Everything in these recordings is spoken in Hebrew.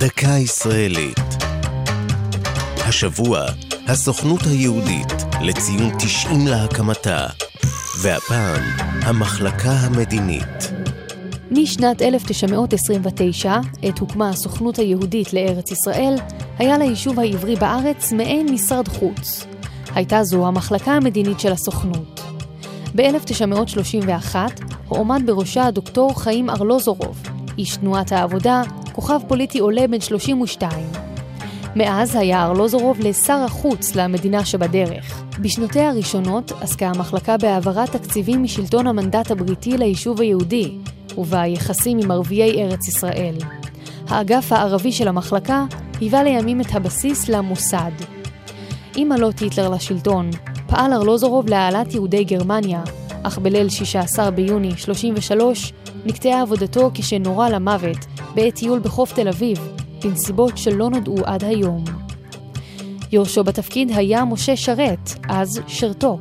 דקה ישראלית. השבוע, הסוכנות היהודית לציון 90 להקמתה, והפעם, המחלקה המדינית. משנת 1929, עת הוקמה הסוכנות היהודית לארץ ישראל, היה ליישוב העברי בארץ מעין משרד חוץ. הייתה זו המחלקה המדינית של הסוכנות. ב-1931 הועמד בראשה הדוקטור חיים ארלוזורוב, איש תנועת העבודה, כוכב פוליטי עולה בן 32. מאז היה ארלוזורוב לשר החוץ למדינה שבדרך. בשנותיה הראשונות עסקה המחלקה בהעברת תקציבים משלטון המנדט הבריטי ליישוב היהודי, וביחסים עם ערביי ארץ ישראל. האגף הערבי של המחלקה היווה לימים את הבסיס למוסד. עם עלות היטלר לשלטון, פעל ארלוזורוב להעלאת יהודי גרמניה, אך בליל 16 ביוני 33 נקטעה עבודתו כשנורה למוות בעת טיול בחוף תל אביב, בנסיבות שלא נודעו עד היום. יורשו בתפקיד היה משה שרת, אז שרתוק,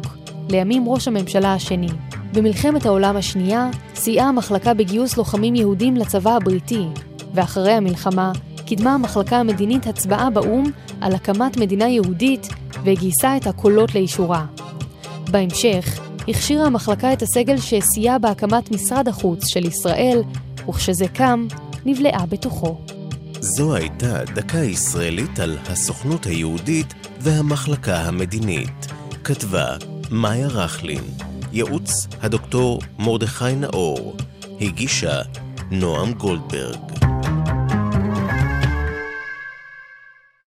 לימים ראש הממשלה השני. במלחמת העולם השנייה סייעה המחלקה בגיוס לוחמים יהודים לצבא הבריטי, ואחרי המלחמה קידמה המחלקה המדינית הצבעה באו"ם על הקמת מדינה יהודית וגייסה את הקולות לאישורה. בהמשך הכשירה המחלקה את הסגל שסייע בהקמת משרד החוץ של ישראל, וכשזה קם, נבלעה בתוכו. זו הייתה דקה ישראלית על הסוכנות היהודית והמחלקה המדינית. כתבה מאיה רכלין, ייעוץ הדוקטור מרדכי נאור, הגישה נועם גולדברג.